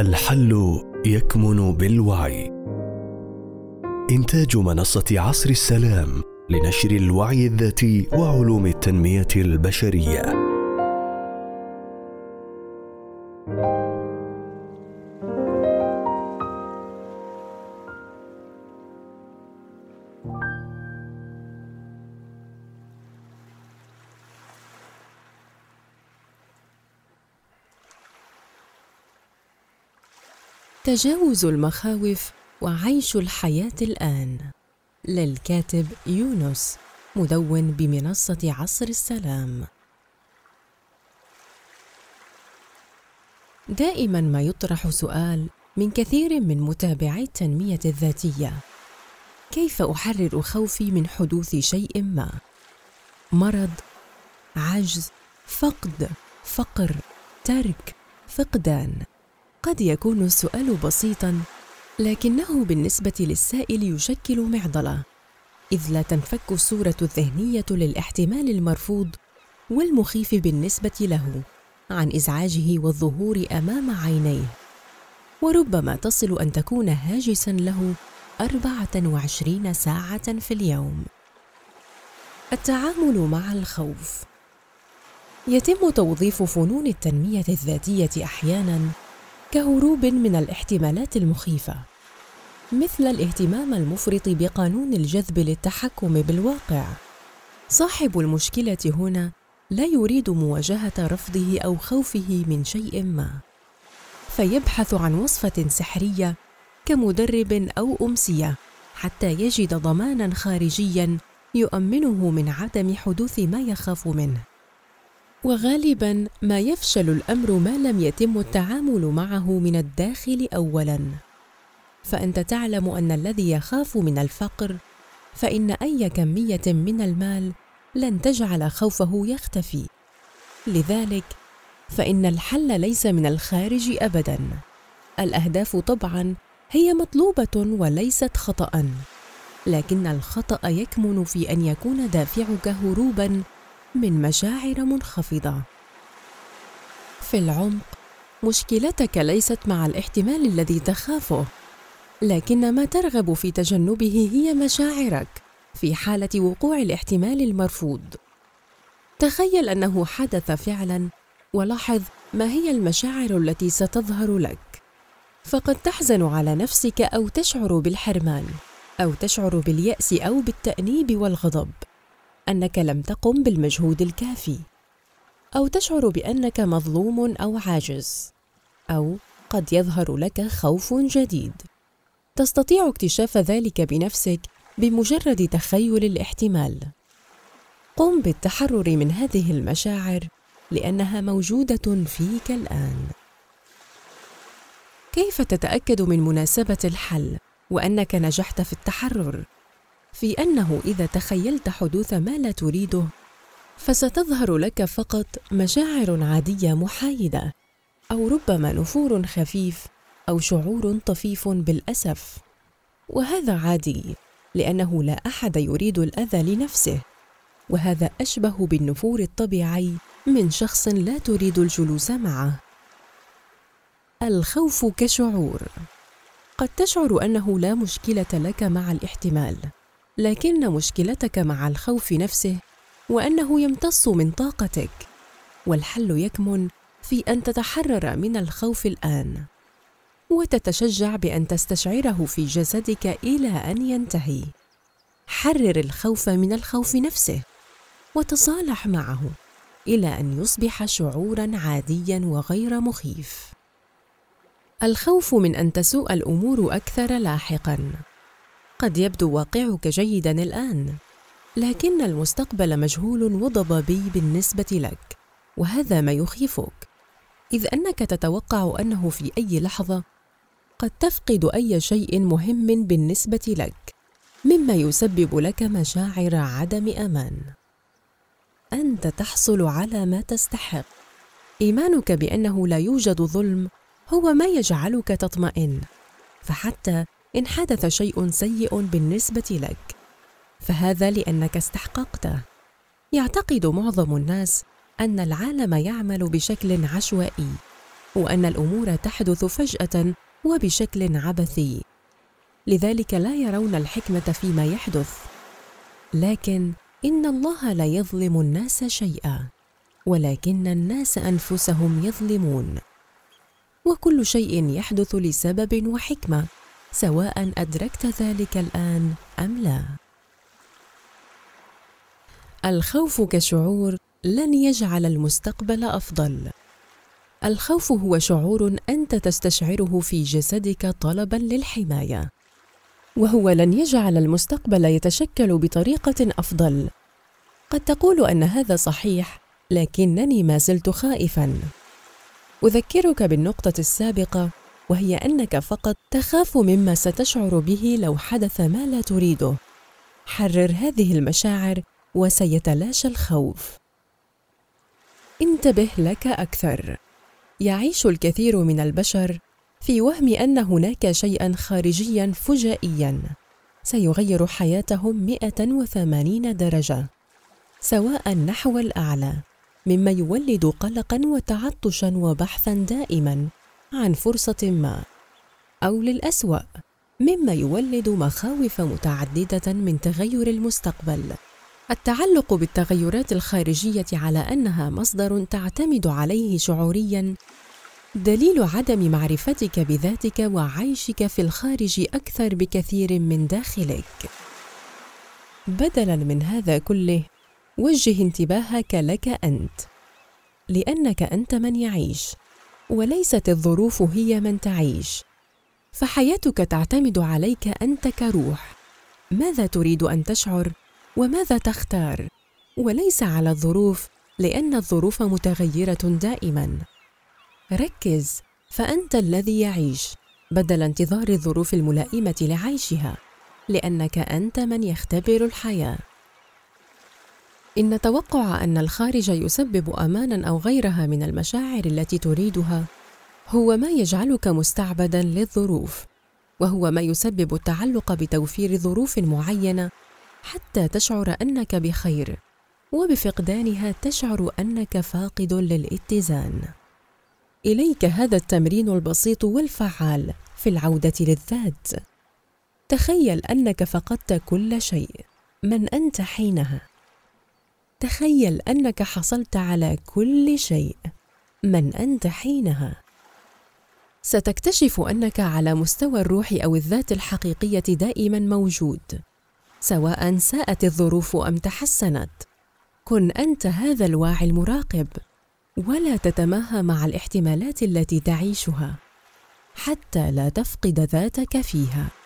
الحل يكمن بالوعي. إنتاج منصة عصر السلام لنشر الوعي الذاتي وعلوم التنمية البشرية. تجاوز المخاوف وعيش الحياة الآن. للكاتب يونس مدون بمنصة عصر السلام. دائما ما يطرح سؤال من كثير من متابعي التنمية الذاتية. كيف أحرر خوفي من حدوث شيء ما؟ مرض، عجز، فقد، فقر، ترك، فقدان. قد يكون السؤال بسيطا لكنه بالنسبة للسائل يشكل معضلة. إذ لا تنفك الصورة الذهنية للاحتمال المرفوض والمخيف بالنسبة له عن إزعاجه والظهور أمام عينيه. وربما تصل أن تكون هاجسا له أربعة وعشرين ساعة في اليوم. التعامل مع الخوف يتم توظيف فنون التنمية الذاتية أحيانا كهروب من الاحتمالات المخيفة. مثل الاهتمام المفرط بقانون الجذب للتحكم بالواقع. صاحب المشكلة هنا لا يريد مواجهة رفضه أو خوفه من شيء ما. فيبحث عن وصفة سحرية كمدرب أو أمسية حتى يجد ضمانا خارجيا يؤمنه من عدم حدوث ما يخاف منه. وغالبا ما يفشل الأمر ما لم يتم التعامل معه من الداخل اولا. فأنت تعلم أن الذي يخاف من الفقر فإن أي كمية من المال لن تجعل خوفه يختفي. لذلك فإن الحل ليس من الخارج ابدا. الأهداف طبعا هي مطلوبة وليست خطا لكن الخطأ يكمن في أن يكون دافعك هروبا من مشاعر منخفضة. في العمق مشكلتك ليست مع الاحتمال الذي تخافه لكن ما ترغب في تجنبه هي مشاعرك في حالة وقوع الاحتمال المرفوض. تخيل أنه حدث فعلا ولاحظ ما هي المشاعر التي ستظهر لك. فقد تحزن على نفسك أو تشعر بالحرمان أو تشعر باليأس أو بالتأنيب والغضب. أنك لم تقم بالمجهود الكافي أو تشعر بأنك مظلوم أو عاجز أو قد يظهر لك خوف جديد. تستطيع اكتشاف ذلك بنفسك بمجرد تخيل الاحتمال. قم بالتحرر من هذه المشاعر لأنها موجودة فيك الآن. كيف تتأكد من مناسبة الحل وأنك نجحت في التحرر؟ في أنه إذا تخيلت حدوث ما لا تريده فستظهر لك فقط مشاعر عادية محايدة أو ربما نفور خفيف أو شعور طفيف بالأسف. وهذا عادي لأنه لا أحد يريد الأذى لنفسه. وهذا أشبه بالنفور الطبيعي من شخص لا تريد الجلوس معه. الخوف كشعور. قد تشعر أنه لا مشكلة لك مع الاحتمال. لكن مشكلتك مع الخوف نفسه وأنه يمتص من طاقتك والحل يكمن في أن تتحرر من الخوف الآن وتتشجع بأن تستشعره في جسدك إلى أن ينتهي. حرر الخوف من الخوف نفسه وتصالح معه إلى أن يصبح شعورا عاديا وغير مخيف. الخوف من أن تسوء الأمور أكثر لاحقا. قد يبدو واقعك جيدا الآن لكن المستقبل مجهول وضبابي بالنسبة لك وهذا ما يخيفك. إذ أنك تتوقع أنه في أي لحظة قد تفقد أي شيء مهم بالنسبة لك مما يسبب لك مشاعر عدم أمان. أنت تحصل على ما تستحق. إيمانك بأنه لا يوجد ظلم هو ما يجعلك تطمئن فحتى إن حدث شيء سيء بالنسبة لك فهذا لأنك استحققته. يعتقد معظم الناس أن العالم يعمل بشكل عشوائي وأن الأمور تحدث فجأة وبشكل عبثي. لذلك لا يرون الحكمة فيما يحدث. لكن إن الله لا يظلم الناس شيئا ولكن الناس أنفسهم يظلمون. وكل شيء يحدث لسبب وحكمة. سواء أدركت ذلك الآن أم لا. الخوف كشعور لن يجعل المستقبل أفضل. الخوف هو شعور أنت تستشعره في جسدك طلبا للحماية وهو لن يجعل المستقبل يتشكل بطريقة أفضل. قد تقول أن هذا صحيح لكنني ما زلت خائفا. أذكرك بالنقطة السابقة وهي أنك فقط تخاف مما ستشعر به لو حدث ما لا تريده. حرر هذه المشاعر وسيتلاشى الخوف. انتبه لك أكثر. يعيش الكثير من البشر في وهم أن هناك شيئا خارجيا فجائيا. سيغير حياتهم 180 درجة سواء نحو الأعلى مما يولد قلقا وتعطشا وبحثا دائما. عن فرصة ما أو للأسوأ مما يولد مخاوف متعددة من تغير المستقبل. التعلق بالتغيرات الخارجية على أنها مصدر تعتمد عليه شعوريا دليل عدم معرفتك بذاتك وعيشك في الخارج أكثر بكثير من داخلك. بدلا من هذا كله وجه انتباهك لك أنت لأنك أنت من يعيش. وليست الظروف هي من تعيش. فحياتك تعتمد عليك أنت كروح. ماذا تريد أن تشعر؟ وماذا تختار؟ وليس على الظروف لأن الظروف متغيرة دائما. ركز فأنت الذي يعيش بدل انتظار الظروف الملائمة لعيشها لأنك أنت من يختبر الحياة. إن توقع أن الخارج يسبب امانا أو غيرها من المشاعر التي تريدها هو ما يجعلك مستعبدا للظروف وهو ما يسبب التعلق بتوفير ظروف معينة حتى تشعر أنك بخير وبفقدانها تشعر أنك فاقد للاتزان. إليك هذا التمرين البسيط والفعال في العودة للذات. تخيل أنك فقدت كل شيء من أنت حينها؟ تخيل أنك حصلت على كل شيء. من أنت حينها؟ ستكتشف أنك على مستوى الروح أو الذات الحقيقية دائما موجود سواء ساءت الظروف أم تحسنت. كن أنت هذا الواعي المراقب ولا تتماهى مع الاحتمالات التي تعيشها حتى لا تفقد ذاتك فيها.